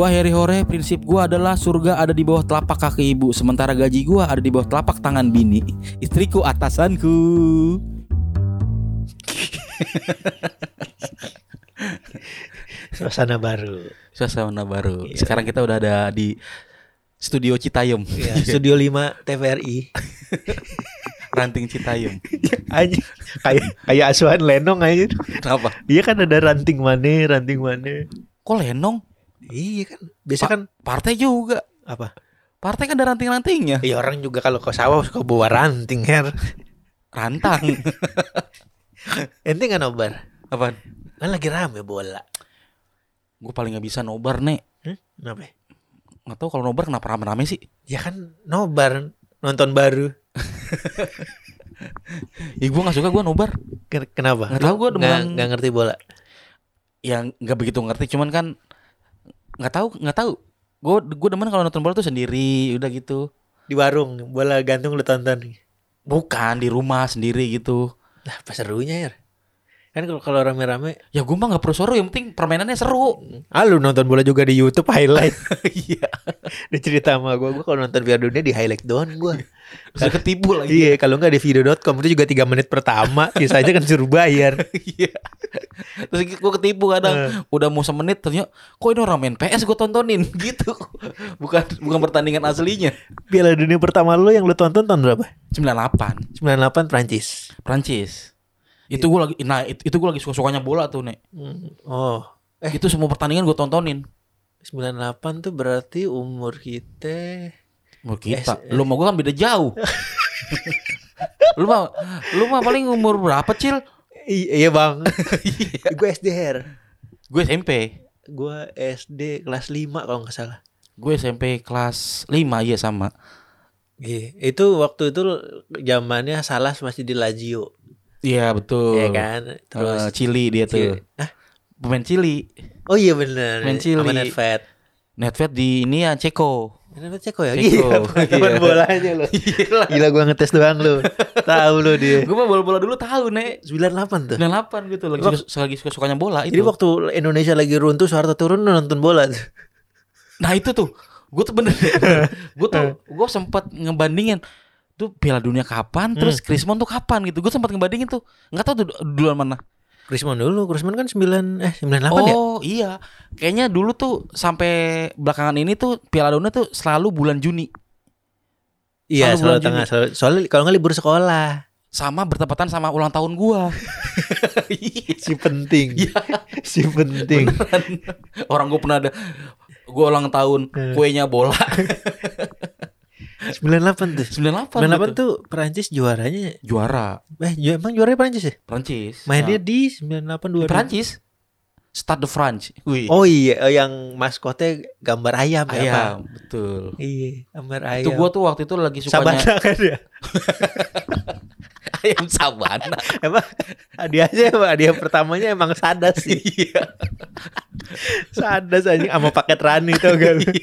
Gua Harry Hore, prinsip gua adalah surga ada di bawah telapak kaki ibu, sementara gaji gua ada di bawah telapak tangan bini. Istriku atasanku. Suasana baru. Suasana baru. Sekarang kita udah ada di studio Citayam. Ya, Studio 5 TVRI. Ranting Citayam. aja kayak kayak asuhan Lenong aja. Kenapa? Iya kan ada ranting mana, ranting mana. Kok lenong? Iya kan. Biasa Pa- kan Partai juga. apa? Partai kan ada ranting-rantingnya. Iya orang juga kalau ke sawah suka bawa ranting her. Rantang. Ente nggak nobar? Apaan? Kan lagi rame bola. Gue paling nggak bisa nobar nek. Hmm? Kenapa? Nggak tahu kalau nobar kenapa rame-rame sih? Ya kan nobar nonton baru. Ya gue nggak suka gue nobar. Ken- Kenapa? Nggak tahu, gua Lu nggak demen- nggak ngerti bola. yang nggak begitu ngerti cuman kan nggak tahu nggak tahu gue gue demen kalau nonton bola tuh sendiri udah gitu Di warung bola gantung lu tonton. bukan di rumah sendiri gitu Lah apa serunya ya? Kan kalau kalau rame-rame, ya gue mah nggak perlu seru yang penting permainannya seru. Ah lu nonton bola juga di YouTube highlight. iya. Dia cerita sama gua, gua kalau nonton Piala Dunia di highlight doang gua. terus ketipu lagi. Iya, kalau nggak di video.com itu juga tiga menit pertama, sisanya kan suruh bayar. iya. Terus gue ketipu kadang. Udah mau semenit ternyata kok ini orang main PS gue tontonin? Gitu. Bukan bukan pertandingan aslinya. Piala Dunia pertama lu yang lu tonton tahun berapa? 98 98 Prancis. Prancis itu gue lagi nah itu, itu gue lagi suka sukanya bola tuh nek Oh, eh itu semua pertandingan gue tontonin 98 tuh berarti umur kita Umur kita. Eh, Lu mah gua kan beda jauh. lu mah lu mah paling umur berapa, Cil? I- iya bang, gue SD her, Gue SMP. gue SD kelas 5 kalau nggak salah. Gue SMP kelas 5 iya sama. Iya, itu waktu itu zamannya Salas masih di Lazio, Iya, betul. ya kan? Terus Terus Chili dia tuh. Chili. Hah? Pemain Chili. Oh iya bener, Main Chili. Sama Nedved. Netfet di ini ya Ceko. Nedved Ceko ya? Ceko. Gila, pengetahuan Iya. bolanya lo. Gila gua ngetes doang lu. Tahu lu dia. Gue mah bola-bola dulu tahu, Nek. 98 tuh. 98 gitu lagi suka, lagi suka-sukanya bola itu. Jadi waktu Indonesia lagi runtuh Soeharto turun nonton bola tuh. Nah, itu tuh. Gue tuh bener. gue tuh gue sempat ngebandingin tuh Piala Dunia kapan, Hmm. terus Krismon tuh kapan gitu. Gue sempat ngebandingin tuh. Nggak tahu tuh duluan mana. Krismon dulu, Krismon kan 9 eh 98 ya? oh iya, kayaknya dulu tuh sampai belakangan ini tuh Piala Dunia tuh selalu bulan Juni, Iya, selalu selalu tengah. Selalu, soalnya kalau nggak libur sekolah. sama bertepatan sama ulang tahun gua. Iya, Si penting. Iya. si penting. beneran. Orang gua pernah ada gua ulang tahun Hmm. kuenya bola 98 tuh. 98 98 gitu. tuh Perancis juaranya juara eh ju- emang juaranya Perancis ya? Prancis. Mainnya Nah, di 98 di 2000. Prancis. Stade de France. Wih. Oh iya, eh, yang maskotnya gambar ayam, ya, ayam, betul. Iya, gambar ayam. Itu gua tuh waktu itu lagi sukanya Sabana kan ya? ayam sabana. Emang hadiahnya emang hadiah pertamanya emang sadas sih. Iya. Sadas anjing sama paket rani tau gak lu?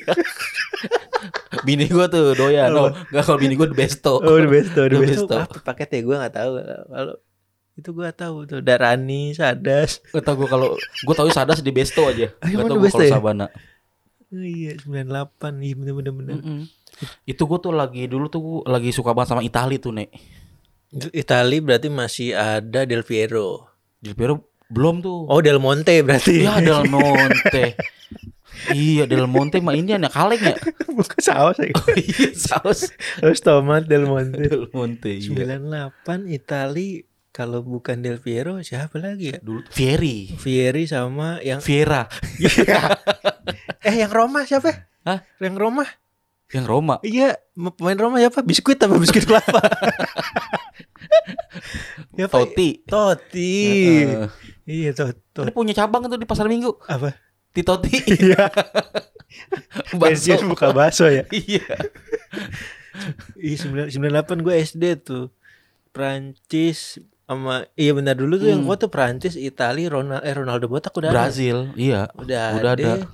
Iya. bini gua tuh doyan. Oh, enggak kalau bini gua the besto. Oh, the best the The best Besto. Apa paketnya gue gak tahu. Kalau itu gue tahu tuh Darani, Sadas. Gak tau gue kalau gue tahu Sadas di Besto aja. Ah, Gak emang tau gue Besto kalau ya? Sabana. Oh, iya, 98 Iya bener-bener bener. Mm-mm. Itu gue tuh lagi dulu tuh gua lagi suka banget sama Itali tuh nek. Itali berarti masih ada Del Piero. Del Piero belum tuh. Oh, Del Monte berarti. Iya Del Monte. iya Del Monte mah ini anak kaleng ya. Bukan saus ya. Oh iya saus. Terus tomat Del Monte. Del Monte iya. 98 Itali kalau bukan Del Piero siapa lagi ya? Dulu Fieri. Fieri sama yang Viera. eh yang Roma siapa? Hah? Yang Roma? Yang Roma. Iya, pemain Roma siapa? Biskuit apa biskuit kelapa? ya, Pak? Totti. Totti. Iya. Tot. Dia punya cabang tuh di pasar Minggu. Apa? Titoti. Iya. Bakso. Pensiun buka bakso ya. Iya. Iya sembilan sembilan delapan gue SD tuh. Prancis sama iya benar dulu tuh yang Hmm. kuat tuh Prancis, Italia, Ronaldo, eh Ronaldo botak udah ada. Brazil, iya. Udah, Udah ada. ada.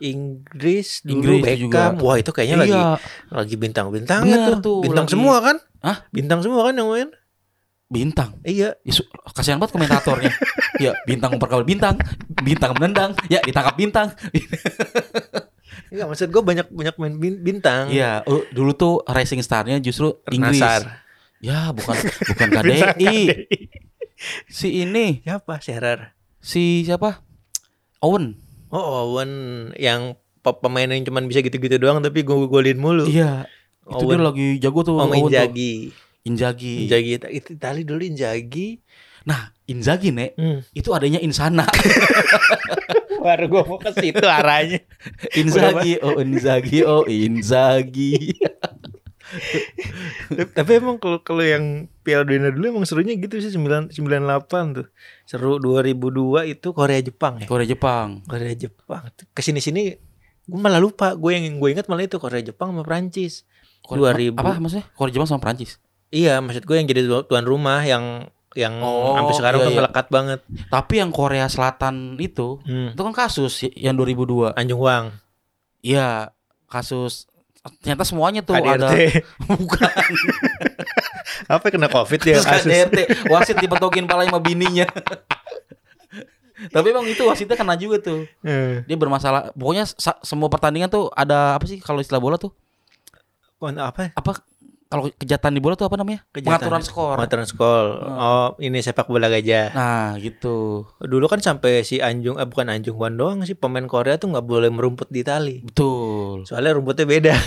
Inggris dulu Inggris Beckham. juga. Wah, itu kayaknya lagi Iya. lagi bintang-bintangnya Bener tuh. tuh, Bintang lagi- semua kan? Hah? Bintang semua kan yang main? Bintang. Iya. Ya, kasihan banget komentatornya. ya, bintang memperkawal bintang, bintang menendang, ya ditangkap bintang. Iya, maksud gue banyak banyak main bin- bintang. Iya, dulu tuh racing star-nya justru Inggris. Nasar. Ya, bukan bukan KDI. KDI. Si ini, Siapa? Shearer. si siapa? Owen. Oh, Owen yang pe- pemain yang cuman bisa gitu-gitu doang tapi gue golin mulu. Iya. Itu Owen. dia lagi jago tuh Om Owen tuh. Inzaghi. Inzaghi. Inzaghi itu Itali dulu Inzaghi. Nah, Inzaghi nek Hmm. itu adanya Insana. Baru gue mau ke situ arahnya. Inzaghi, oh Inzaghi, oh Inzaghi. Tapi emang kalau kalau yang Piala Dunia dulu emang serunya gitu sih 9 98 tuh. Seru 2002 itu Korea Jepang ya. Korea Jepang. Korea Jepang. Ke sini sini gue malah lupa. Gue yang gue ingat malah itu Korea Jepang sama Prancis. Korea, 2000. Apa maksudnya? Korea Jepang sama Prancis. Iya, maksud gue yang jadi tu- tuan rumah yang yang Oh, sampai sekarang iya, tuh iya. melekat banget. Tapi yang Korea Selatan itu Hmm. itu kan kasus yang 2002. Anjung Wang, Iya, kasus ternyata semuanya tuh KDRT. ada bukan Apa kena Covid dia Terus kasus? KDRT wasit dipetokin palanya sama bininya. Tapi emang itu wasitnya kena juga tuh. Eh, Dia bermasalah. Pokoknya semua pertandingan tuh ada apa sih kalau istilah bola tuh? kon- apa? Apa kalau kejahatan di bola tuh apa namanya? Kejahatan. Pengaturan skor. Pengaturan skor. Oh, ini sepak bola gajah. Nah, gitu. Dulu kan sampai si Anjung, eh bukan Anjung Wan doang sih pemain Korea tuh nggak boleh merumput di Itali. Betul. Soalnya rumputnya beda.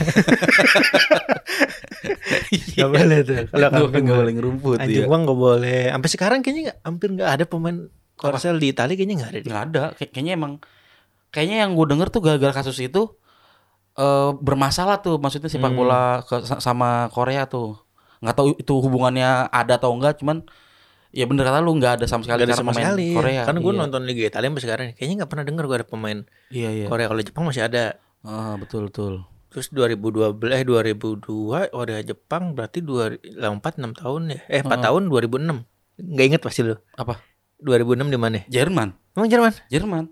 Gak boleh tuh. Kalau Nggak kampung nggak boleh ngerumput Anjung ya. Wang nggak boleh. Sampai sekarang kayaknya nggak, hampir nggak ada pemain Korsel di Itali kayaknya nggak ada. Nggak ada. Kay- kayaknya emang kayaknya yang gue denger tuh gara-gara kasus itu eh bermasalah tuh maksudnya sepak Hmm. bola ke, sa- sama Korea tuh. Nggak tahu itu hubungannya ada atau enggak cuman ya bener kata lu nggak ada sama sekali Nggak ada sama pemain sekali. Korea. Karena gue Iya. nonton Liga Italia sampai sekarang kayaknya nggak pernah dengar gue ada pemain Iya iya. Korea. Kalau Jepang masih ada. Ah, betul betul. Terus 2012 eh 2002 Korea Jepang berarti 2 4 6 tahun ya. Eh 4 Heeh. tahun 2006. Nggak inget pasti lu. Apa? 2006 di mana? Jerman. Emang Jerman? Jerman.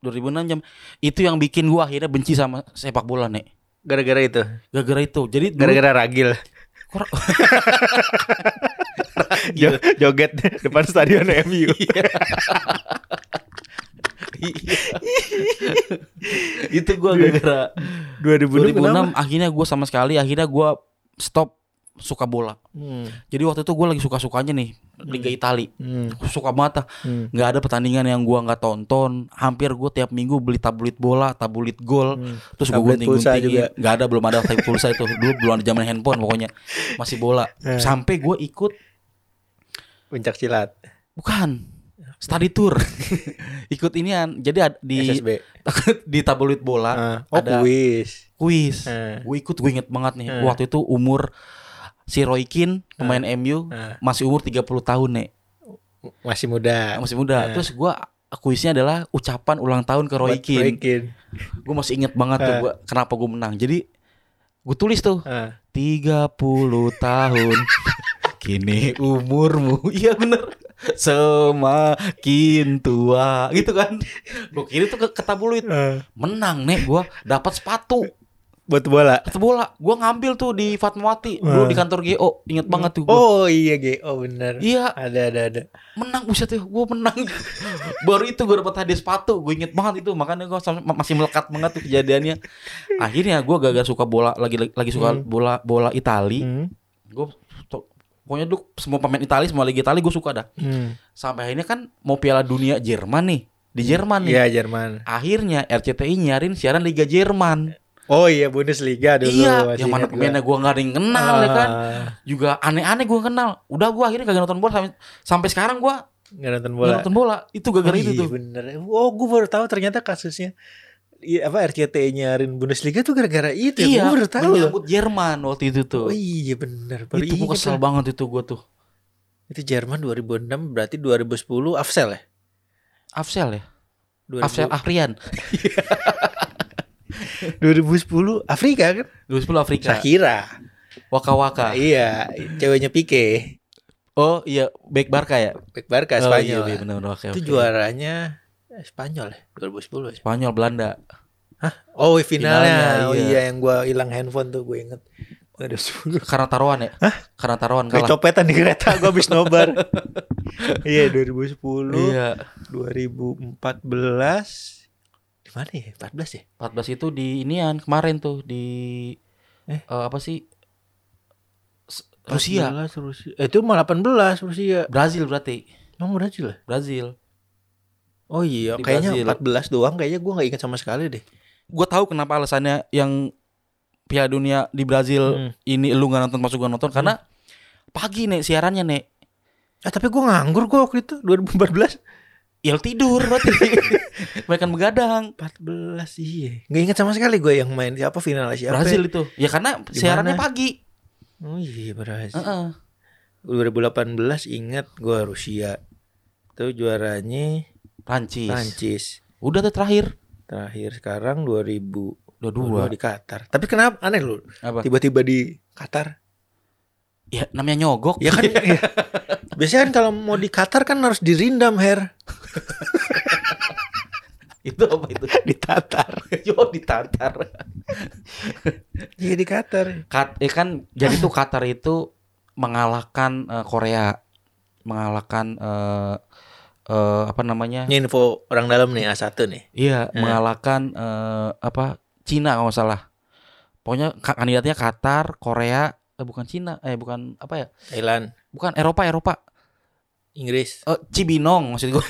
2006 jam. Itu yang bikin gua akhirnya benci sama sepak bola, Nek. Gara-gara itu. Gara-gara itu. Jadi Gara-gara ragil. Jo- joget depan stadion MU. itu gua gara-gara 2006 kenapa? 2006 akhirnya gua sama sekali akhirnya gua stop suka bola. Hmm. Jadi waktu itu gua lagi suka-sukanya nih Liga Itali. Hmm. Suka banget ah. Hmm. nggak ada pertandingan yang gua nggak tonton. Hampir gua tiap minggu beli tabloid bola, tabloid gol. Hmm. Terus gue juga. gunting-guntingin Gak ada belum ada tablet pulsa itu Dulu belum ada zaman handphone pokoknya Masih bola Eh. Sampai gue ikut Pencak silat. Bukan Study tour Ikut inian Jadi ad- di SSB. Di tabloid bola Ah, oh ada kuis. Kuis Eh. Gue ikut gue inget banget nih Eh. Waktu itu umur Si Roy Keane Pemain MU Ah, Masih umur 30 tahun nih masih muda. Masih muda. Eh. Terus gue Kuisnya adalah ucapan ulang tahun ke Roy Keane. Keane. Gue masih inget banget tuh Eh. gua, Kenapa gue menang. Jadi Gue tulis tuh Ah. 30 tahun. Kini umurmu. Iya bener. Semakin tua. Gitu kan. Gue kira tuh ke, ke tabloid Ah. Menang nek gue dapat sepatu Buat bola. Sepatu bola. Gue ngambil tuh di Fatmawati. Dulu di kantor GO Ingat banget tuh gue Oh iya GO bener. Iya. Ada ada ada. menang buset ya. Gue menang. Baru itu gue dapat hadiah sepatu. Gue inget banget itu. Makanya gue masih melekat banget tuh kejadiannya. Akhirnya gue gagal suka bola lagi lagi suka Hmm. bola bola Itali. Hmm. gue pokoknya dulu semua pemain Itali semua liga Itali gue suka dah. Hmm. sampai akhirnya kan mau Piala Dunia Jerman nih. Di Jerman nih. Iya Jerman. akhirnya RCTI nyarin siaran Liga Jerman Oh iya Bundesliga dulu. iya yang mana pemainnya gue nggak ada yang kenal ya kan Ah, juga aneh-aneh gue kenal udah gue akhirnya kagak nonton bola sampai sampai sekarang gue Nggak nonton bola. nonton bola itu gara-gara Oh itu iya, tuh bener. Oh gue baru tahu ternyata kasusnya. Iya apa RCTI nyarin Bundesliga tuh gara-gara itu. ya? iya Gue baru tahu menyambut Jerman waktu itu tuh Oh iya bener. Baru itu gue kesel banget itu gue tuh Itu Jerman 2006 berarti 2010 Afsel ya? Afsel ya Afsel Afrian 2010 Afrika kan? 2010 Afrika Shakira. Waka Waka Iya, ceweknya Pique. Oh iya back Barca ya Back Barca Oh, Spanyol. iya, iya, benar oke Itu oke. juaranya Spanyol ya 2010 ya. Spanyol Belanda Oh finalnya, Finalnya, oh iya. iya yang gua hilang handphone tuh gue inget. Ada 10 karena taruhan ya karena taruhan kalah Kecopetan di kereta gua habis nobar. iya 2010, iya 2014 di mana ya? 14 ya? 14 itu di inian kemarin tuh di Eh? eh, apa sih S- Rusia 14 Rusia. Eh, itu malah 18 Rusia. Brazil berarti Emang Brazil ya? Brazil Oh iya, Di kayaknya Brazil. 14 doang kayaknya gua nggak ingat sama sekali deh. gue tahu kenapa alasannya yang Piala Dunia di Brazil Hmm. ini lu nggak nonton masuk gue nonton karena pagi nek siarannya nek Eh tapi gua nganggur gua waktu itu 2014. Ya lu tidur berarti mereka begadang 14 iya. Nggak ingat sama sekali gue yang main siapa final siapa. Brazil itu ya karena Di siarannya pagi Oh iya Brazil. Heeh. 2018 ingat gue Rusia. Itu juaranya Prancis Prancis. udah tuh terakhir Terakhir sekarang 2022 dua dua di Qatar. Tapi kenapa aneh lu? Tiba-tiba di Qatar. ya namanya nyogok Ya kan iya. Biasanya kan kalau mau di Qatar kan harus dirindam Her. itu apa itu Ditatar. yo ditatar Iya di Qatar. Kat, eh kan jadi tuh Qatar itu mengalahkan eh, Korea, mengalahkan eh eh, apa namanya? Ini info orang dalam nih A1 nih. Iya, Eh. mengalahkan eh, apa? Cina kalau salah. Pokoknya ka- kandidatnya Qatar, Korea, eh bukan Cina, eh bukan apa ya? Thailand, Bukan Eropa, Eropa. Inggris. Eh, Cibinong maksud gua.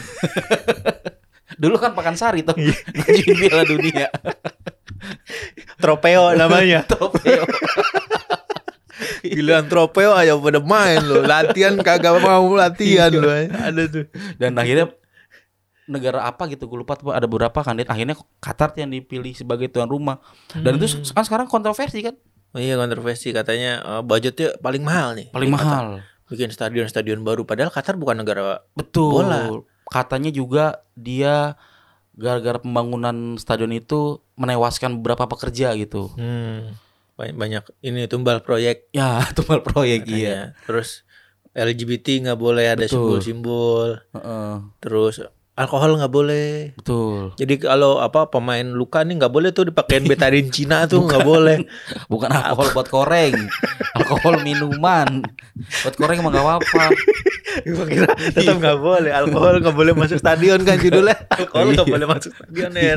Dulu kan Pakansari tuh ngajuin Piala Dunia. Tropeo namanya. Tropeo. Giliran tropeo aja pada main lo. Latihan kagak mau latihan lo. Ada tuh. dan akhirnya negara apa gitu gue lupa tuh ada beberapa kandidat akhirnya Qatar yang dipilih sebagai tuan rumah dan itu se- kan sekarang kontroversi kan Oh iya kontroversi katanya eh, budgetnya paling mahal nih. paling Di Qatar. Bikin stadion-stadion baru. Padahal Qatar bukan negara betul. Bola. katanya juga dia gara-gara pembangunan stadion itu menewaskan beberapa pekerja gitu. Hmm, banyak, banyak ini tumbal proyek. Ya tumbal proyek iya. Katanya. Terus LGBT nggak boleh ada simbol-simbol. Heeh, Terus alkohol nggak boleh. betul Jadi kalau apa pemain luka nih nggak boleh tuh dipakein betadine Cina tuh nggak boleh. bukan alkohol buat koreng alkohol minuman buat koreng emang gak apa-apa Gua kira tetap nggak boleh alkohol nggak boleh masuk stadion kan judulnya alkohol nggak Iya. boleh masuk stadion ya.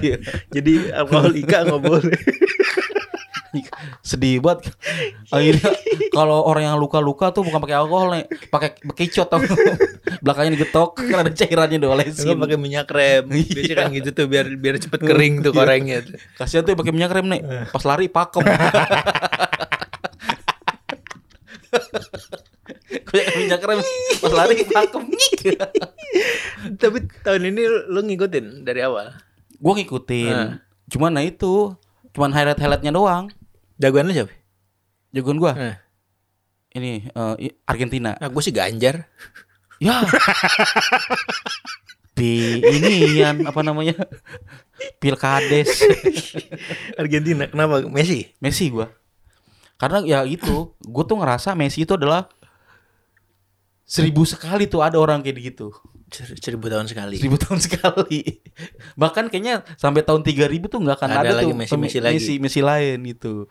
Jadi alkohol ika nggak boleh. sedih banget. Akhirnya kalau orang yang luka-luka tuh bukan pakai alkohol nih pakai bekicot tau. Belakangnya digetok kan ada cairannya Enggak diolesin pakai minyak rem. Biasanya kan gitu tuh biar biar cepet kering tuh korengnya. tuh. kasihan tuh pakai minyak rem nih pas lari pakem. Kayak minyak rem? Pas lari pakem. Tapi tahun ini lu ngikutin dari awal. gue ngikutin. Nah. cuman nah itu cuman highlight highlightnya doang Jagoan lu siapa? jagoan gue Nah, ini eh, i- Argentina nah gue sih Ganjar. Ya. Pi ini yang apa namanya? Pilkades Argentina. Kenapa? Messi. Messi gua. Karena ya itu, gue tuh ngerasa Messi itu adalah seribu sekali tuh ada orang kayak gitu. Ser- Seribu tahun sekali. Seribu tahun sekali. Bahkan kayaknya sampai tahun 3000 tuh nggak akan Ada ada, lagi tuh Messi-Messi pemi- lagi. Messi, Messi lain gitu.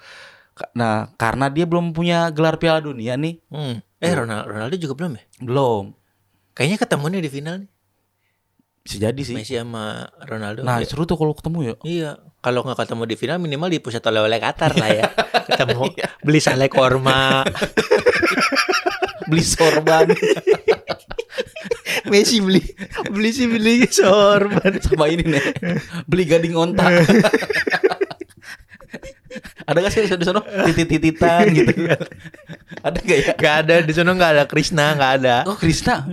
Nah, karena dia belum punya gelar Piala Dunia nih, Hmm. Eh Ronaldo, Ronaldo juga belum ya? belum. Kayaknya ketemu nih di final nih. Bisa jadi sih. Messi sama Ronaldo. Nah, Ya. seru tuh kalau ketemu ya. Iya, kalau nggak ketemu di final minimal di pusat oleh-oleh Qatar lah ya. ketemu Iya. beli sale korma. Beli sorban. Messi beli. Beli sih beli sorban. sama ini nih beli gading onta ada gak sih di sana? Titit-tititan gitu. Ada gak ya? Gak ada. Di sana nggak ada Krishna nggak ada. oh Krisna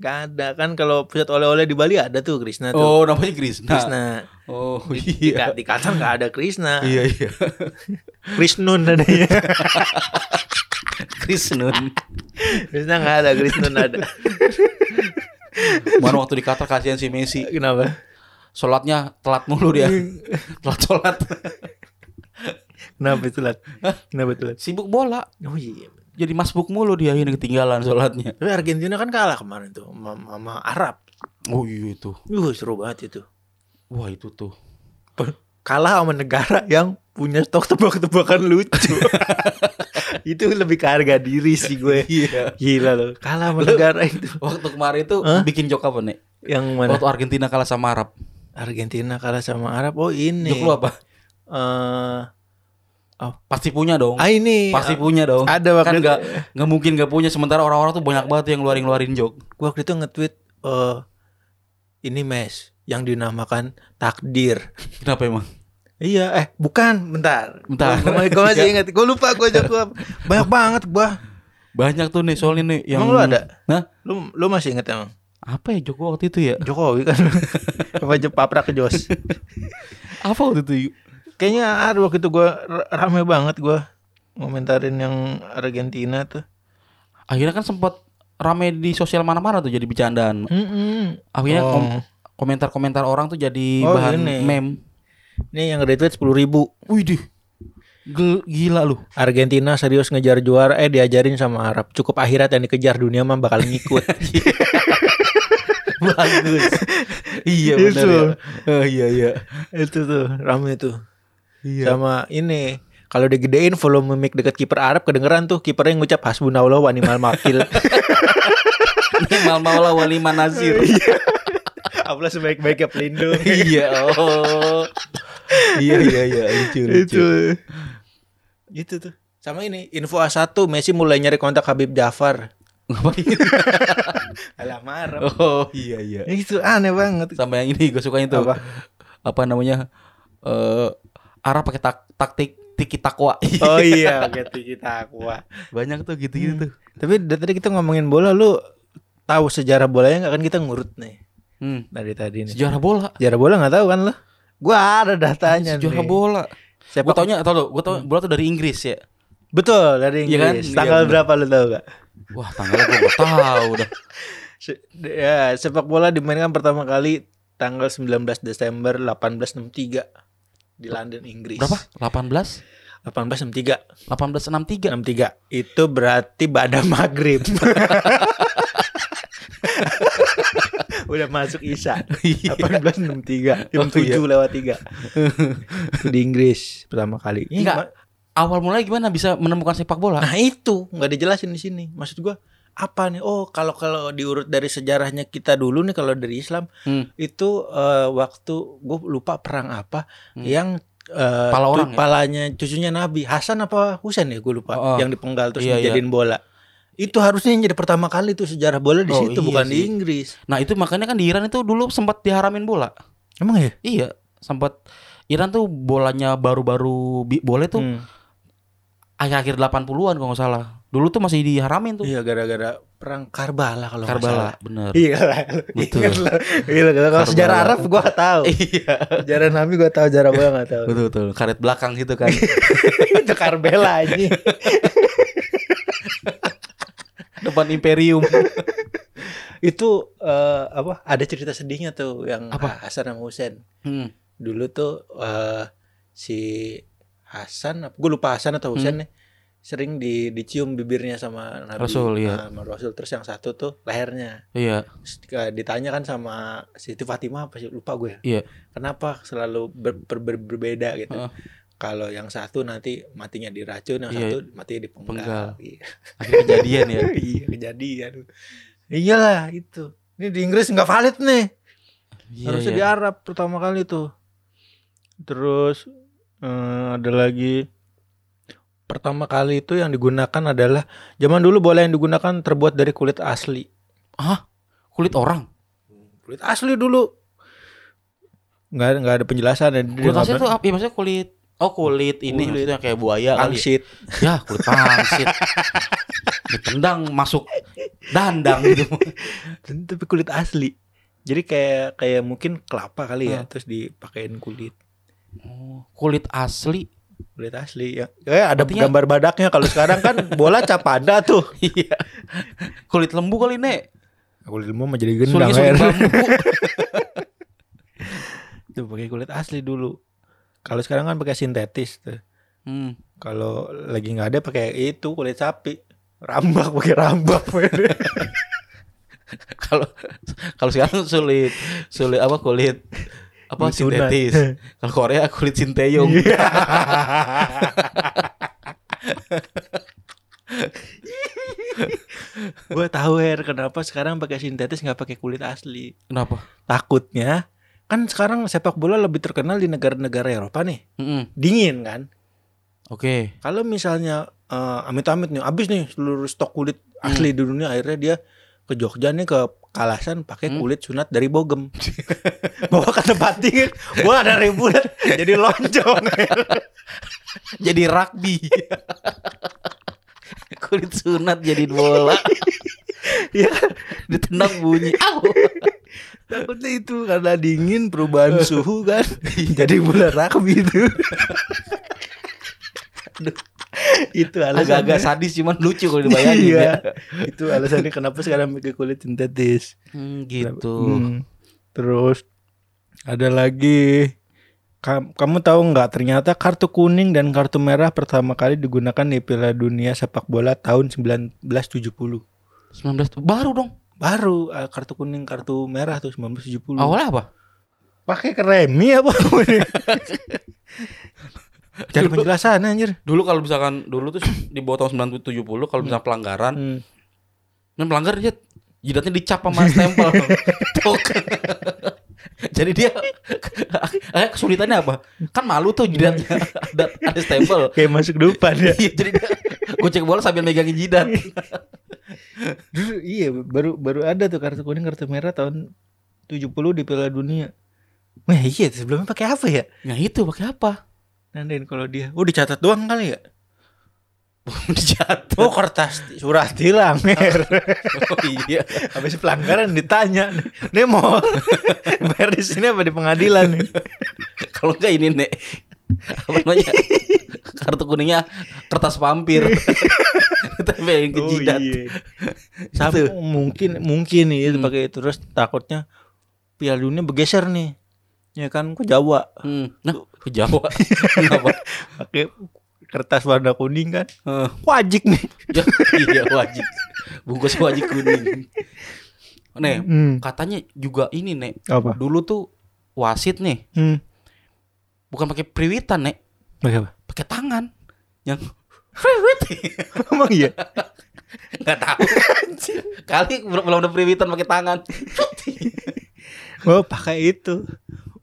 Gak ada kan kalau pusat oleh-oleh di Bali ada tuh Krishna tuh. oh namanya Krisna Krishna. oh Di, iya di Qatar nggak ada Krishna. iya iya Krishnun adanya. Krisnun Krishna nggak ada, Krishnun ada. mana waktu di Qatar kasihan si Messi Kenapa? sholatnya telat mulu dia. telat sholat. Kenapa itu lat? Kenapa itu lat? Sibuk bola. Oh iya. Jadi masbuk mulu dia ini ketinggalan sholatnya. Tapi Argentina kan kalah kemarin tuh sama, Arab. Oh iya itu. Uh, seru banget itu. Wah itu tuh. Kalah sama negara yang punya stok tebak-tebakan lucu. itu lebih ke harga diri sih gue. Iya. Gila loh. Kalah sama negara itu. Waktu kemarin itu Hah? bikin jok apa nih? Yang mana? Waktu Argentina kalah sama Arab. Argentina kalah sama Arab. Oh ini. Jok lu apa? Eh, Pasti punya dong. ah ini. Pasti punya dong. Ada waktu kan nggak nggak mungkin nggak punya. Sementara orang-orang tuh banyak banget yang ngeluarin ngeluarin jok. Gue waktu itu nge-tweet eh ini mes yang dinamakan takdir. Kenapa emang? Iya, eh bukan, bentar. Bentar. Gue masih ingat. Gue lupa gue jawab. Banyak banget gue. Banyak tuh nih soalnya nih yang. Emang lu ada? Hah? Lu lu masih ingat emang? Apa ya Joko waktu itu ya? Jokowi kan. Apa paprak ke Jos. Apa waktu itu? Kayaknya ada waktu itu gue rame banget gue ngomentarin yang Argentina tuh. Akhirnya kan sempat rame di sosial mana-mana tuh jadi bercandaan. Mm-mm. Akhirnya Oh. kom- komentar-komentar orang tuh jadi Oh, bahan ini. meme. Ini yang retweet sepuluh ribu. Wih deh. Gila lu. Argentina serius ngejar juara eh diajarin sama Arab. Cukup akhirat yang dikejar dunia mah bakal ngikut. Bagus. iya benar ya. Oh, iya iya. itu tuh rame tuh. Iya. Sama ini kalau digedein volume mic dekat kiper Arab kedengeran tuh kipernya ngucap hasbunallah wa ni'mal wakil. Mal maula walima nazir. Allah sebaik-baiknya pelindung. iya. Oh. Iya iya iya lucu lucu. itu. Itu tuh. Sama ini info A1 Messi mulai nyari kontak Habib Jafar. Ngapain? Alam Arab. Oh iya iya. Itu aneh banget. Sama yang ini gue suka itu. Apa? Apa namanya? Eh Arab pakai tak taktik tiki takwa. Oh iya, gitu kita aqua. Banyak tuh gitu-gitu tuh. Tapi dari tadi kita ngomongin bola, lu tahu sejarah bolanya nggak kan kita ngurut nih Hmm. dari tadi nih. Sejarah bola. Sejarah bola nggak tahu kan lo? Gua ada datanya Sejarah nih. bola. Gue Sepak taunya tau lo, gue tau bola tuh dari Inggris ya. betul dari Iya kan? Inggris. Iya, Tanggal bener. berapa lu tahu gak? Wah tanggalnya gue gak tahu dah. Se- ya, sepak bola dimainkan pertama kali tanggal 19 Desember 1863 di London, Inggris. Berapa? 18? 1863. 1863. 63. Itu berarti pada maghrib. Udah masuk Isya. Iya. 1863 jam Oh, iya. 7 lewat 3 Itu di Inggris pertama kali Ini Enggak. Awal mulai gimana bisa menemukan sepak bola? Nah itu nggak dijelasin di sini Maksud gua apa nih Oh kalau kalau diurut dari sejarahnya kita dulu nih Kalau dari Islam Hmm. Itu eh, waktu Gue lupa perang apa Hmm. Yang eh, Pala orang ya? palanya cucunya Nabi Hasan apa Husain ya gue lupa Oh, oh. Yang dipenggal terus Iya, iya. dijadiin bola Itu harusnya yang jadi pertama kali tuh sejarah bola di Oh, situ iya bukan di sih. Inggris Nah itu makanya kan di Iran itu dulu sempat diharamin bola. Emang ya? Iya, sempat Iran tuh bolanya baru-baru boleh tuh Hmm. akhir-akhir 80-an kalau nggak salah. Dulu tuh masih diharamin tuh. Iya gara-gara perang Karbala kalau Karbala, bener. Iya. Betul. Iya kalau Karbala. sejarah Arab gua gak tahu. Iya. Sejarah Nabi gua tahu, sejarah bola gak tahu. Betul betul. Karet belakang gitu kan. Itu Karbala aja. Depan Imperium. Itu eh, apa? Ada cerita sedihnya tuh yang Apa? Hasan sama Husain. Hmm. Dulu tuh eh, si Hasan, gue lupa Hasan atau Husain nih, sering di dicium bibirnya sama Nabi. Rasul, iya. Nah, sama Rasul terus yang satu tuh lehernya. Iya. Terus, eh, ditanya kan sama Siti Fatimah apa sih lupa gue. Iya. Kenapa selalu ber- ber- ber- berbeda gitu? Heeh. Kalau yang satu nanti matinya diracun, yang Iya. satu matinya dipenggal. Penggal. Iya. Kejadian ya. iya kejadian. Iyalah itu. Ini di Inggris nggak valid nih. Iya, Harusnya iya. di Arab pertama kali tuh. Terus eh, ada lagi pertama kali itu yang digunakan adalah zaman dulu bola yang digunakan terbuat dari kulit asli. Kulit orang. Kulit asli dulu. Nggak ada nggak ada penjelasan ya. Kulit asli tuh apa? Ya, maksudnya kulit Oh kulit ini Kulit. maksudnya kayak buaya kali. ya. pangsit. Ya kulit pangsit. Ditendang masuk dandang gitu. Tapi kulit asli. Jadi kayak kayak mungkin kelapa kali ya, Hmm. terus dipakein kulit. Oh, kulit asli. Kulit asli ya. Kayak ada Artinya- gambar badaknya kalau sekarang kan bola capada tuh. Iya. kulit lembu kali nek. Kulit lembu mah jadi gendang bambu. itu pakai kulit asli dulu. Kalau sekarang kan pakai sintetis tuh. Hmm. Kalau lagi nggak ada pakai itu kulit sapi. Rambak pakai rambak. Kalau kalau sekarang sulit sulit apa kulit apa Kulit sintetis. Kalau Korea kulit sinteyong. Iya. Gue tahu Her kenapa sekarang pakai sintetis nggak pakai kulit asli. Kenapa? Takutnya kan sekarang sepak bola lebih terkenal di negara-negara Eropa nih. Mm-mm. Dingin kan? Oke. Kalau misalnya eh, amit-amit nih habis nih seluruh stok kulit asli di dunia akhirnya dia ke Jogja nih ke Kalasan pakai kulit sunat dari Bogem. Bawa ke tempat dingin, gua ada ribuan jadi lonjong. Jadi rugby. kulit sunat jadi bola. ya, Ditendang bunyi. Au. takutnya itu karena dingin perubahan suhu kan. jadi bola rugby itu. Itu alasannya. Agak-agak sadis cuman lucu kalau dibayangin Iya. ya. itu alasannya kenapa sekarang pakai kulit sintetis. Hmm, gitu. Hmm. Terus ada lagi Kam- kamu tahu nggak ternyata kartu kuning dan kartu merah pertama kali digunakan di Piala Dunia sepak bola tahun 1970. 19 baru dong. Baru eh, kartu kuning kartu merah tuh 1970. Awalnya apa? pakai kremi apa? Cari penjelasan anjir. Dulu kalau misalkan dulu tuh di bawah tahun 970 kalau misalnya pelanggaran, Hmm. kan pelanggar dia jidatnya dicap sama stempel. Tok. Jadi dia eh, kesulitannya apa? Kan malu tuh jidatnya ada ada stempel. Kayak masuk depan ya. Iya, jadi dia gocek bola sambil megangin jidat. Dulu iya baru baru ada tuh kartu kuning kartu merah tahun 70 di Piala Dunia. Wah iya sebelumnya pakai apa ya? Nah itu pakai apa? Nandain kalau dia. Oh dicatat doang kali ya? Dijat. Oh kertas surat tilang. Mer. Oh iya. Habis pelanggaran ditanya. Nih mau bayar di sini apa di pengadilan nih? Kalau enggak ini nek apa namanya? Kartu kuningnya kertas vampir. Tempelin ke jidat. Sama, Itu. mungkin mungkin nih Hmm. pakai itu terus takutnya Piala Dunia bergeser nih. Ya kan ke Jawa. Hmm. Nah, ke Jawa. Kenapa? Pakai kertas warna kuning kan. Eh, Wajik nih. ya, iya wajib. Bungkus wajib kuning. Nek, Hmm. katanya juga ini, Nek. Apa? Dulu tuh wasit nih, Hmm. bukan pakai priwitan, Nek. Pakai apa? Pakai tangan. Yang priwit. Emang iya? Enggak tahu. Kali belum ada priwitan pakai tangan. Oh pakai itu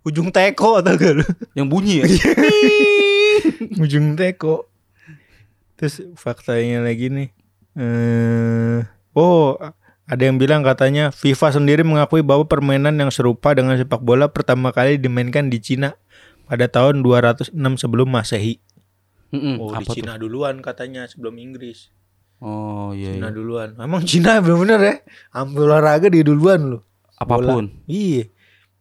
ujung teko atau gak lu? Yang bunyi ya. ujung teko. Terus faktanya lagi nih. Eh, oh ada yang bilang katanya FIFA sendiri mengakui bahwa permainan yang serupa dengan sepak bola pertama kali dimainkan di Cina pada tahun 206 sebelum Masehi. Mm-mm, Oh di apa tuh? Cina duluan katanya sebelum Inggris. Oh iya, Cina iya. duluan. Emang Cina bener-bener ya? Ambil olahraga di duluan loh. Apa pun. Iya.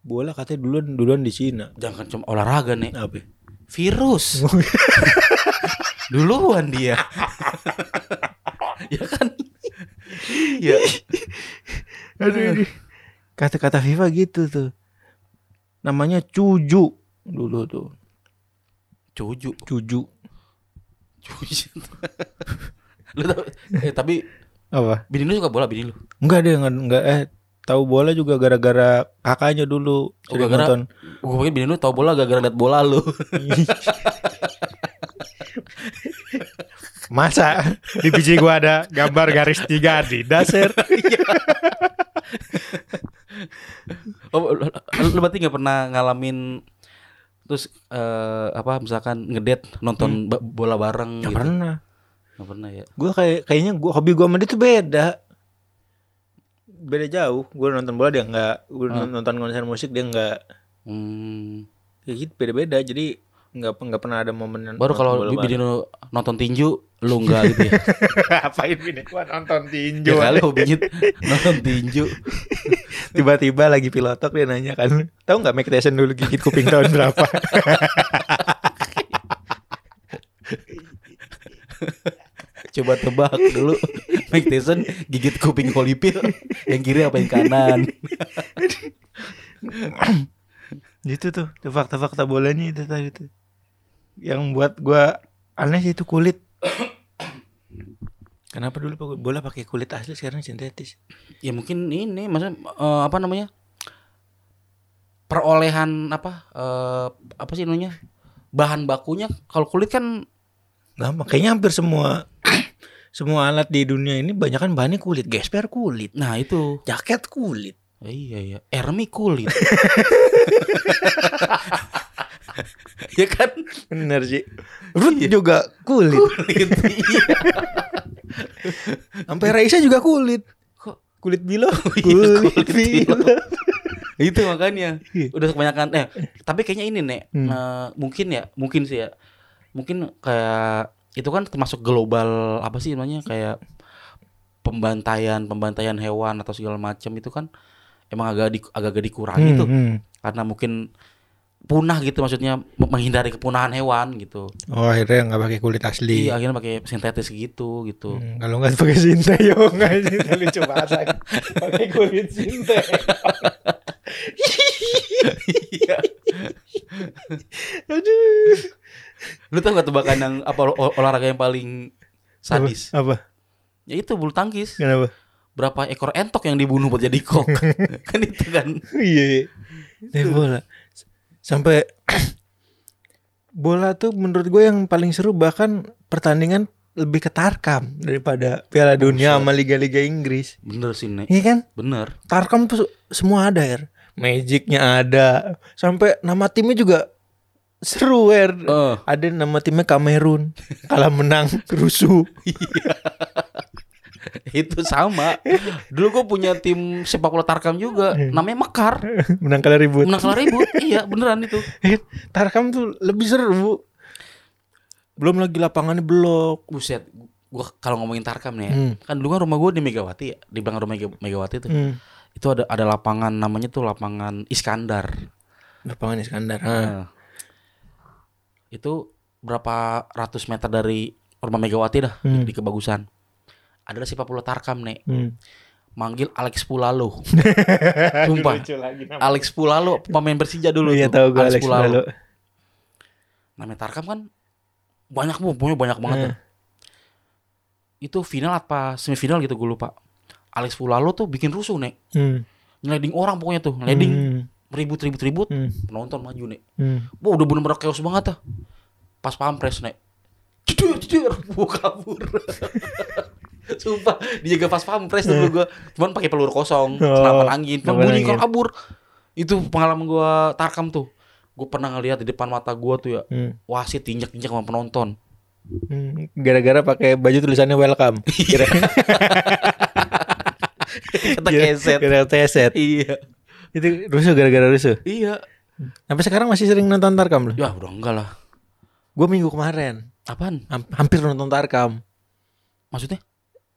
Bola katanya duluan duluan di Cina. Jangan cuma olahraga, Nek. Apa? Virus. Duluan dia. ya kan? Iya. Aduh, ini. Kata-kata FIFA gitu tuh. Namanya cuju dulu tuh. Cuju. Cuju. Cuju. lu tau, eh tapi Apa? bini lu suka bola bini lu? Enggak deh, enggak, enggak eh tahu bola juga gara-gara kakaknya dulu sering gara-gara- nonton. Gue pikir bini lu tau bola gara-gara liat bola lu. Masa di biji gua ada gambar garis tiga di dasar. Oh, lu, lu berarti gak pernah ngalamin terus eh, apa misalkan ngedet nonton ba- bola bareng Gak gitu? pernah. Gak pernah ya. Gua kayak kayaknya gua hobi gua sama dia tuh beda. Beda jauh. Gua nonton bola dia enggak. Gua Ah. nonton konser musik dia enggak. Hmm. Kayak gitu beda-beda. Jadi enggak enggak pernah ada momen Baru kalau bini lu nonton tinju, lu enggak gitu ya. Apain bini gua nonton tinju. ya kali hobinya nonton tinju. Tiba-tiba lagi pilotok dia nanya kan, tahu nggak Mike Tyson dulu gigit kuping tahun berapa? Coba tebak dulu Mike Tyson gigit kuping Holyfield yang kiri apa yang kanan? Itu tuh, tuh fakta-fakta bolanya itu tadi tuh. Yang buat gua aneh sih itu kulit. Kenapa dulu bola pakai kulit asli sekarang sintetis? Ya mungkin ini maksudnya eh, apa namanya? Perolehan apa eh, apa sih namanya? Bahan bakunya kalau kulit kan Gampang. Kayaknya hampir semua semua alat di dunia ini banyak kan bahannya kulit. Gesper kulit, nah itu. jaket kulit. Iya iya, Ermi kulit. ya kan Bener sih. Ruth juga kulit. kulit. iya. Sampai Raisa juga kulit. Kok Kulit bilo. iya, kulit bilo. bilo. itu makanya Iya. udah kebanyakan eh tapi kayaknya ini nek Hmm. eh, mungkin ya mungkin sih ya mungkin kayak itu kan termasuk global apa sih namanya kayak pembantaian pembantaian hewan atau segala macam itu kan emang agak di, agak agak dikurangi Hmm, tuh hmm. karena mungkin punah gitu maksudnya menghindari kepunahan hewan gitu Oh akhirnya nggak pakai kulit asli. iya akhirnya pakai sintetis gitu gitu Hmm, kalau nggak pakai sinteyong aja lucu banget pakai kulit sinteyong. Iya. Aduh. Lu tau gak tebakan yang apa ol- olahraga yang paling sadis Apa? ya itu bulu tangkis Kenapa? berapa ekor entok yang dibunuh buat jadi kok kan itu kan Iya. Ini bola. Sampai bola tuh menurut gue yang paling seru bahkan pertandingan lebih ketarkam daripada Piala Dunia sama Liga-Liga Inggris. bener sih nek Iya kan? bener Tarkam tuh semua ada ya. Magicnya ada. Sampai nama timnya juga seru ya. Eh. Ada nama timnya Kamerun. Kalah menang rusuh. itu sama dulu gue punya tim sepak bola tarkam juga namanya Mekar menang kalah ribut. menang kalah ribut iya beneran itu Tarkam tuh lebih seru. Belum lagi lapangannya blok. buset gua kalau ngomongin tarkam nih ya, Hmm. kan dulu kan rumah gue di Megawati ya di belakang rumah Mega- Megawati tuh Hmm. itu ada ada lapangan namanya tuh lapangan Iskandar Lapangan Iskandar. Ah. Nah, itu berapa ratus meter dari rumah Megawati dah di- Hmm. di, kebagusan ada sepak bola tarkam nek Hmm. manggil Alex Pulalo sumpah. Alex Pulalo pemain Persija dulu Iya tuh. tahu gue Alex Pulalo. namanya Tarkam kan banyak bu pokoknya banyak banget Hmm. itu final apa semifinal gitu gue lupa Alex Pulalo tuh bikin rusuh nek Hmm. ngeleding orang pokoknya tuh ngeleding Hmm. Ribut ribut ribut Hmm. penonton maju nek Hmm. Wah udah bener-bener chaos banget dah pas pampres nek Cedur, cedur, gua kabur. Sumpah, dijaga pas pampres tuh gua. Cuman pakai peluru kosong, Oh, senapan angin. Cuman bunyi kalau kabur. Itu pengalaman gua tarkam tuh. Gue pernah ngeliat di depan mata gua tuh ya, Hmm. wasit tinjak-tinjak sama penonton. Hmm. Gara-gara pakai baju tulisannya welcome. Kira Kata keset. Gara teset. Iya. Itu rusuh gara-gara rusuh. Iya. Sampai sekarang masih sering nonton Tarkam loh. Ya udah enggak lah. Gue minggu kemarin Apaan? ham- hampir nonton Tarkam. Maksudnya?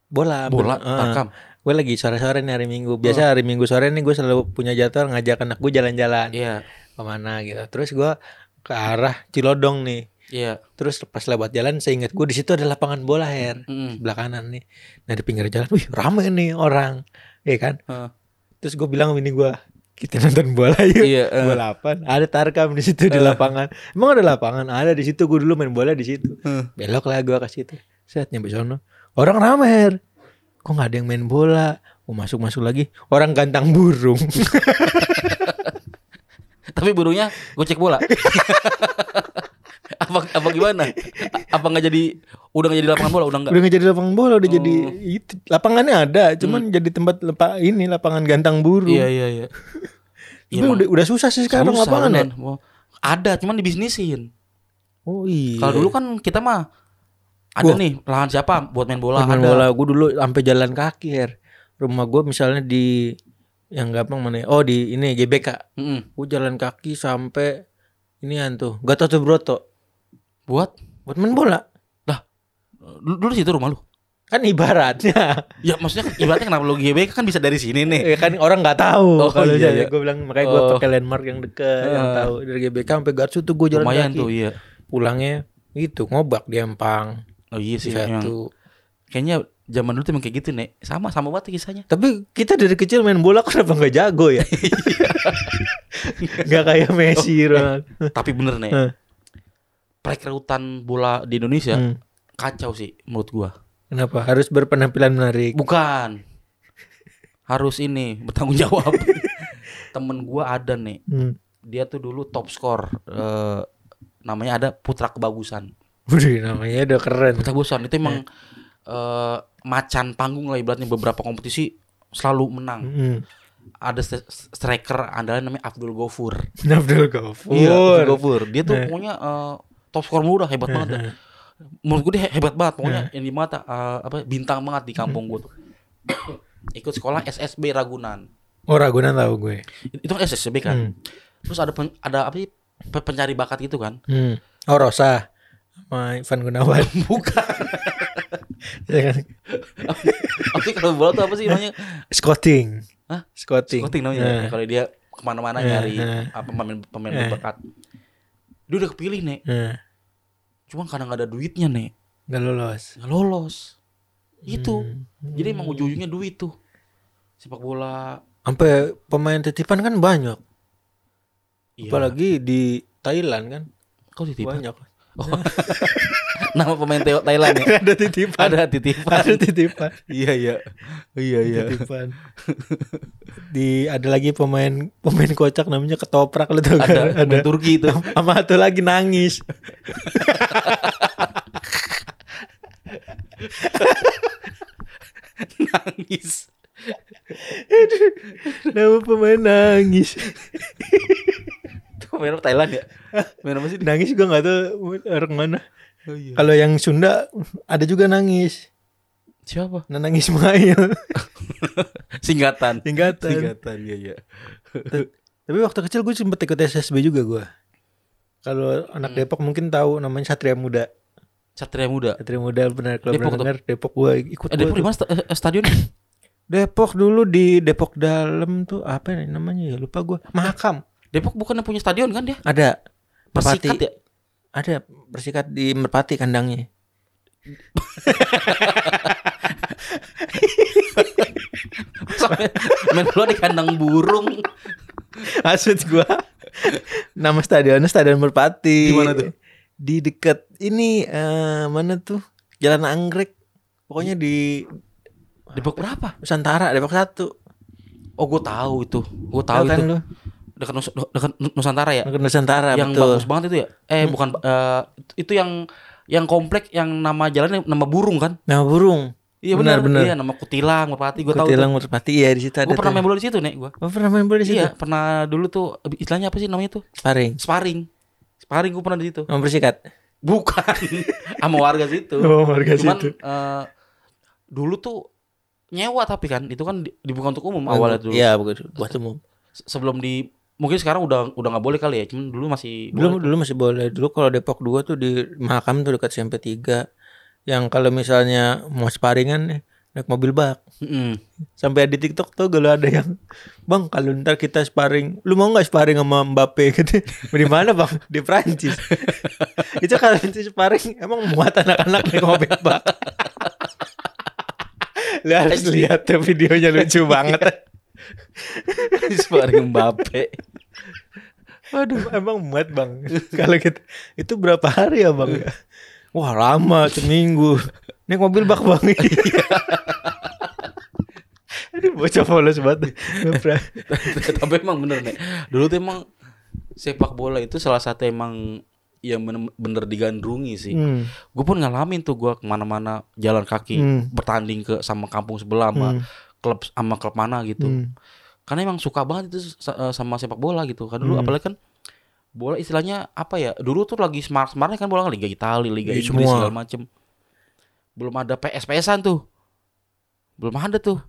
Bola. Bola, Ah. tarkam. Gue lagi sore-sore nih hari Minggu. Biasa hari Minggu sore nih gue selalu punya jadwal ngajak anak gue jalan-jalan. Iya. Ke mana gitu. Terus gue ke arah Cilodong nih. Iya. Terus pas lewat jalan saya ingat gue di situ ada lapangan bola her Mm. sebelah kanan nih. Nah di pinggir jalan, wih rame nih orang, Iya kan? Heeh. Terus gue bilang ini gue, kita nonton bola yuk. Iya, eh. Bola apa? Ada tarkam di situ di lapangan. Emang ada lapangan? Ada di situ. Gue dulu main bola di situ. Hmm. Belok lah gue ke situ. Set nyampe sono. Orang rame her. Kok nggak ada yang main bola? Gue masuk masuk lagi. Orang gantang burung. Tapi burungnya gue cek bola. apa apa gimana? Apa nggak jadi udah nggak jadi lapangan bola udah nggak? udah nggak jadi lapangan bola, udah jadi Oh. itu. Lapangannya ada, cuman jadi tempat lepa ini lapangan gantang burung. Iya iya iya. Tapi udah, udah susah sih sekarang Susah, lapangan ya. Ada cuman dibisnisin. Oh iya. Kalau dulu kan kita mah ada Wah. nih lahan siapa buat main bola main ada. bola gue dulu sampai jalan kaki her. Rumah gue misalnya di yang gampang mana? ya? Oh di ini GBK. Mm-mm. Gue jalan kaki sampai ini tuh Gatot Subroto Buat buat main bola. dulu, dulu situ rumah lu. Kan ibaratnya Ya maksudnya ibaratnya kenapa lu GBK kan bisa dari sini nih. ya kan orang nggak tahu Oh, kalau iya, iya. gue bilang makanya gue Oh. pakai landmark yang deket yang Eh. tahu dari GBK sampai Gatsu tuh gue jalan Lumayan kaki. tuh iya. Pulangnya itu ngobak di Empang Oh iya sih satu. Kayaknya Zaman dulu tuh emang kayak gitu nek. Sama sama banget kisahnya. Tapi kita dari kecil main bola kenapa nggak jago ya? Nggak kayak Messi, Ronaldo. Tapi bener nek. Perekrutan bola di Indonesia Hmm. kacau sih menurut gua. Kenapa? Harus berpenampilan menarik. Bukan. Harus ini bertanggung jawab. Temen gua ada nih. Hmm. Dia tuh dulu top skor eh, namanya ada Putra Kebagusan. Waduh, namanya udah keren. Putra Kebagusan itu emang eh, macan panggung lah ibaratnya beberapa kompetisi selalu menang. Hmm. Ada st- striker andalan namanya Abdul Gofur. Abdul Ghafur. Iya, Abdul Gofur. Dia tuh Eh. pokoknya eh, top skor muda hebat banget. dah. Menurut gue dia he- hebat banget. Pokoknya yang di mata eh, apa bintang banget di kampung gue tuh. Ikut sekolah SSB Ragunan. Oh, Ragunan tahu gue. Itu kan SSB kan. Hmm. Terus ada pen- ada apa sih pe- pencari bakat gitu kan? Hmm. Oh, Rosa. Sama Ivan Gunawan. Bukan. Ya kan? Kalau bola tuh apa sih namanya? Scouting. Hah? Scouting. Scouting namanya. Nah. Ya, kalau dia ke mana-mana Eh, nyari apa pemain pemain Eh. berbakat. Dia udah kepilih nih. Nah, Cuma karena nggak ada duitnya nih, nggak lolos. nggak lolos. Itu. Hmm. Jadi emang ujung-ujungnya duit tuh. Sepak bola. Sampai pemain titipan kan banyak. Iya. Apalagi di Thailand kan. Kau titipan? Banyak. Nama pemain Teo Thailand ya? ada titipan. Ada titipan. Ada titipan. Iya iya. Iya Titipan. Di ada lagi pemain pemain kocak namanya ketoprak lu tau Ada, kan? pemain Turki itu. Sama satu lagi nangis. Nangis. Nama pemain nangis. Pemain apa Thailand ya? Pemain apa sih? Nangis gua nggak tahu orang mana. Oh, iya. Kalau yang Sunda ada juga nangis. Siapa? Nanang Ismail. Singkatan. Singkatan. Singkatan, iya iya. Tapi waktu kecil gue sempet ikut SSB juga gua. Kalau anak Hmm. Depok mungkin tahu namanya Satria Muda. Satria Muda. Satria Muda benar kalau Depok dengar Depok gua ikut Eh, Depok di mana sta- eh, stadion? Depok dulu di Depok dalam tuh apa ya namanya ya lupa gua. Mahakam. Depok bukan yang punya stadion kan dia? Ada Merpati. Persikat ya? Ada bersikat di Merpati kandangnya. Sampai main bola di kandang burung. Maksud gua nama stadionnya Stadion Merpati. Di mana tuh? Di dekat ini eh, mana tuh? Jalan Anggrek. Pokoknya di Depok berapa? Nusantara, Depok satu. Oh, gue tahu itu. Gue tahu kan itu. lu? Dekat, Nus- dekat Nusantara ya? Dekat Nusantara yang betul. bagus banget itu ya? Eh, bukan eh, itu yang yang komplek yang nama jalannya nama burung kan? Nama burung. Iya Benar, benar. Iya, nama Kutilang, Merpati, gue tahu. Kutilang Merpati iya di situ ada. Gue pernah main bola di situ, Nek, gue. Oh, pernah main bola di situ. Iya, pernah dulu tuh istilahnya apa sih namanya tuh? Sparring. Sparring. Sparring gue pernah di situ. Sama bersikat. Bukan. Sama warga situ. Oh, warga Cuman situ. eh, dulu tuh nyewa tapi kan itu kan di- dibuka untuk umum awalnya dulu. Iya, bukan buat umum. Se- Sebelum di mungkin sekarang udah udah nggak boleh kali ya. Cuman dulu masih Dulu boleh. dulu masih boleh. Dulu kalau Depok 2 tuh di Mahakam tuh dekat SMP 3. Yang kalau misalnya mau sparingan nih, naik mobil bak. Mm-mm. Sampai di TikTok tuh kalau ada yang Bang kalau ntar kita sparring Lu mau gak sparring sama Mbappe gitu Di mana bang? Di Prancis Itu kalau nanti sparring Emang muat anak-anak naik mobil bak Lu harus lihat tuh videonya lucu banget Sparring Mbappe. Waduh emang muat bang Kalau gitu Itu berapa hari ya bang Wah lama seminggu Naik mobil bak bang Aduh bocah polos banget. Tapi emang bener nih. Dulu tuh emang sepak bola itu salah satu emang yang bener, bener digandrungi sih. Hmm. Gue pun ngalamin tuh gue ke mana-mana jalan kaki Hmm. bertanding ke sama kampung sebelah sama Hmm. Klub sama klub mana gitu. Hmm. Karena emang suka banget itu eh, sama sepak bola gitu. Kan dulu Hmm. apalagi kan bola istilahnya apa ya? Dulu tuh lagi smart-smartnya kan bola kan Liga Italia, Liga Iya, Inggris semua. segala macem. Belum ada PS PSan tuh. Belum ada tuh.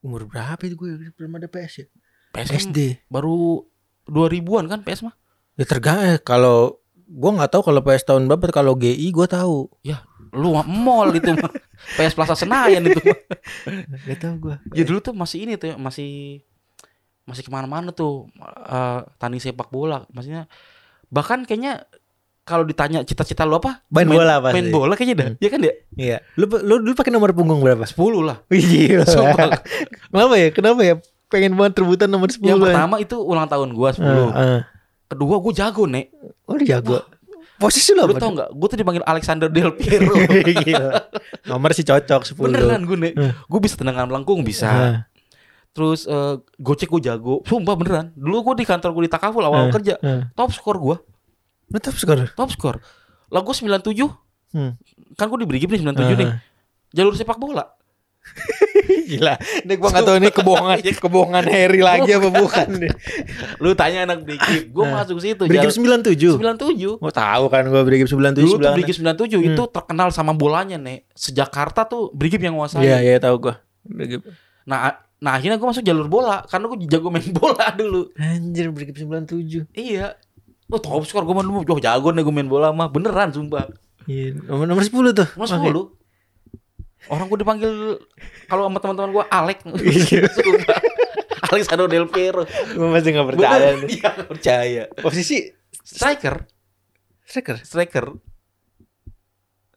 Umur berapa itu gue belum ada PS ya? PS kan SD. baru 2000-an kan PS mah. Ya tergantung kalau gue nggak tahu kalau PS tahun berapa kalau GI gue tahu. Ya, lu mall itu mah. PS Plaza Senayan itu mah. Gak tahu gue. Ya dulu tuh masih ini tuh masih masih ke mana-mana tuh eh tanding sepak bola. Maksudnya bahkan kayaknya kalau ditanya cita-cita lu apa? Main bola pasti. Main bola kayaknya dah. Iya kan dia? Iya. Lu lu dulu pakai nomor punggung berapa? 10 lah. Sumpah. Kenapa ya? Kenapa ya? Pengen banget rebutan nomor 10. Yang pertama itu ulang tahun gua 10. Ah, ah. Kedua gua jago, Nek. Oh, lu jago. Posisi lu Lu tau gak? Gue tuh dipanggil Alexander Del Piero. Nomor sih cocok 10. Beneran gue nek. Hmm. Gue bisa tendangan melengkung bisa. Ah. Terus eh, gocek gue jago. Sumpah beneran. Dulu gue di kantor gue di Takaful awal Ah, kerja. Top skor gue. Lu top skor. Top skor. Lah gue 97. Hmm. Kan gue di Brigip nih 97 nih. Jalur sepak bola. Gila. Ini gua enggak tahu ini kebohongan kebohongan Harry lagi apa bukan nih. Lu tanya anak Brigip. Gue Ah. masuk situ. Brigip jalur- 97. 97. Gua tahu kan gua Brigip 97 Dulu tuh Brigip 97 itu terkenal sama bolanya nih. Sejakarta tuh Brigip yang nguasain. Iya, iya tahu gua. Brigip. Nah, nah akhirnya gue masuk jalur bola karena gue jago main bola dulu. Anjir Brigip 97. Iya. Oh top skor gue dulu Wah, jago nih gue main bola mah beneran sumpah. Iya, nomor, nomor 10 tuh. Mas Oke. lu. Orang gue dipanggil kalau sama teman-teman gue Alek. Iya. Sumpah. Alexander Del Piero. Gua masih enggak percaya Bener. nih. Iya, nggak percaya. Posisi Striker, striker. striker.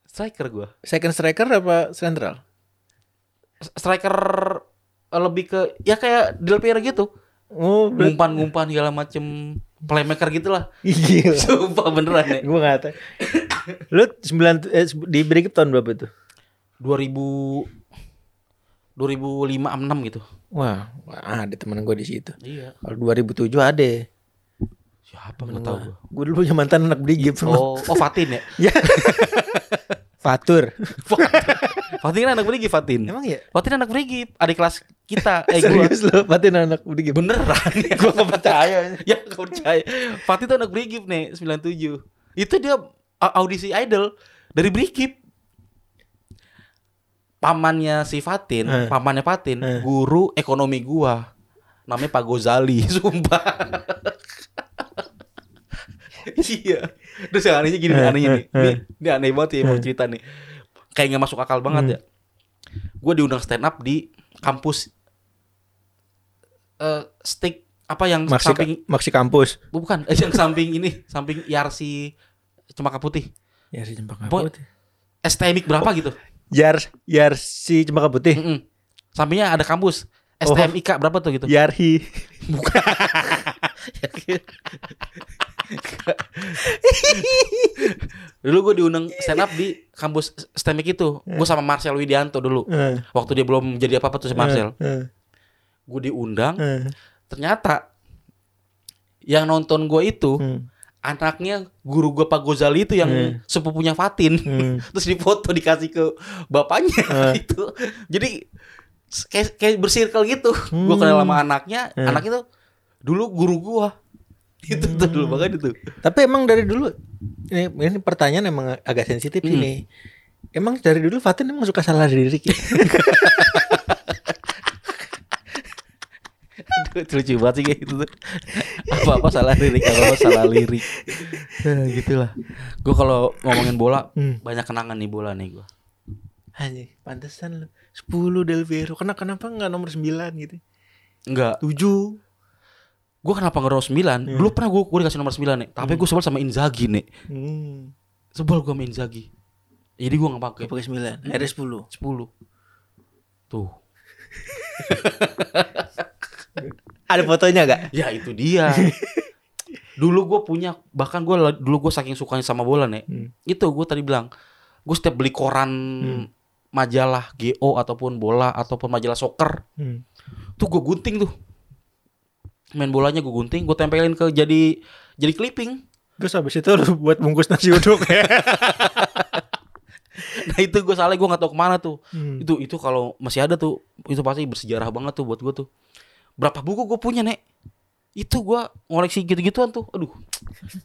Striker gue. Second striker apa central? Striker lebih ke ya kayak Del Piero gitu. Oh, Ngumpan-ngumpan segala macem playmaker gitu lah. gila. Sumpah beneran ya. Gua enggak tahu. Lu 9 eh, di Brigip tahun berapa tuh? 2000 2005 6 gitu. Wah, ada temen gue di situ. Iya. Kalau 2007 ada. Siapa enggak tahu gue. Gue dulu punya mantan anak Brigip. Oh, oh Fatin ya? Ya. Fatur. Fatin anak Brigip Fatin. Emang ya? Fatin anak Brigip, adik kelas kita. Eh gua. Serius lo, Fatin anak Brigip. Beneran. Gue gak percaya. ya gak percaya. Fatin tuh anak Brigip nih, 97. Itu dia audisi idol dari Brigip. Pamannya si Fatin, Eh. pamannya Fatin, Eh. guru ekonomi gua. Namanya Pak Gozali, sumpah. iya. Terus yang anehnya gini, Eh, anehnya nih. eh, Ini, ini aneh banget ya mau cerita nih. Kayak gak masuk akal banget ya. Gue diundang stand up di kampus eh stick apa yang Maksi, samping Maksi kampus. bukan eh, yang samping ini samping IRC Cempaka Putih Ya si Cempaka. Putih. STMIK berapa gitu Jar, Jar si Cempaka Putih. Mm-mm. sampingnya ada kampus. Oh. STMIK berapa tuh gitu? Yarhi. dulu gue diundang stand up di kampus STMIK itu. Gue sama Marcel Widianto dulu. Eh, waktu dia belum jadi apa apa tuh si Marcel. Eh, gue diundang. Eh, ternyata yang nonton gue itu hmm, anaknya guru gue Pak Gozali itu yang Hmm. sepupunya Fatin hmm. terus difoto dikasih ke bapaknya Eh. itu jadi kayak kayak bersirkel gitu Hmm. gue kenal sama anaknya Eh. anaknya tuh dulu guru gua itu tuh dulu Hmm. banget itu Tapi emang dari dulu ini, ini pertanyaan emang agak sensitif Hmm. ini. Emang dari dulu Fatin emang suka salah diri. Ki? Itu lucu banget sih kayak gitu tuh. Apa apa salah lirik apa apa salah lirik. Nah, gitulah. Gue kalau ngomongin bola Hmm. banyak kenangan nih bola nih gue Anjing, pantesan lu. 10 Del Vero. Kenapa kenapa enggak nomor 9 gitu? enggak 7. gue kenapa nggak nomor 9 dulu pernah gue gue dikasih nomor 9 nih. Tapi gue sebel sama Inzaghi nih. Hmm. sebel gue sama Inzaghi. Jadi gue nggak pakai. Pakai 9. Ada 10. 10 tuh Ada fotonya enggak? Ya itu dia. dulu gue punya bahkan gue dulu gue saking sukanya sama bola nih. Hmm. Itu gue tadi bilang gue setiap beli koran majalah GO ataupun bola ataupun majalah soccer Hmm. tuh gue gunting tuh. Main bolanya gue gunting, gue tempelin ke jadi jadi clipping. Terus habis itu lu buat bungkus nasi uduk ya. Nah itu gue salah gue nggak tahu ke mana tuh. Hmm. Itu itu kalau masih ada tuh itu pasti bersejarah banget tuh buat gue tuh. Berapa buku gue punya nek? Itu gue ngoleksi gitu-gituan tuh. Aduh,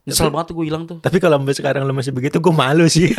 nyesel banget tuh gue hilang tuh. Tapi kalau sampai sekarang lu masih begitu gue malu sih.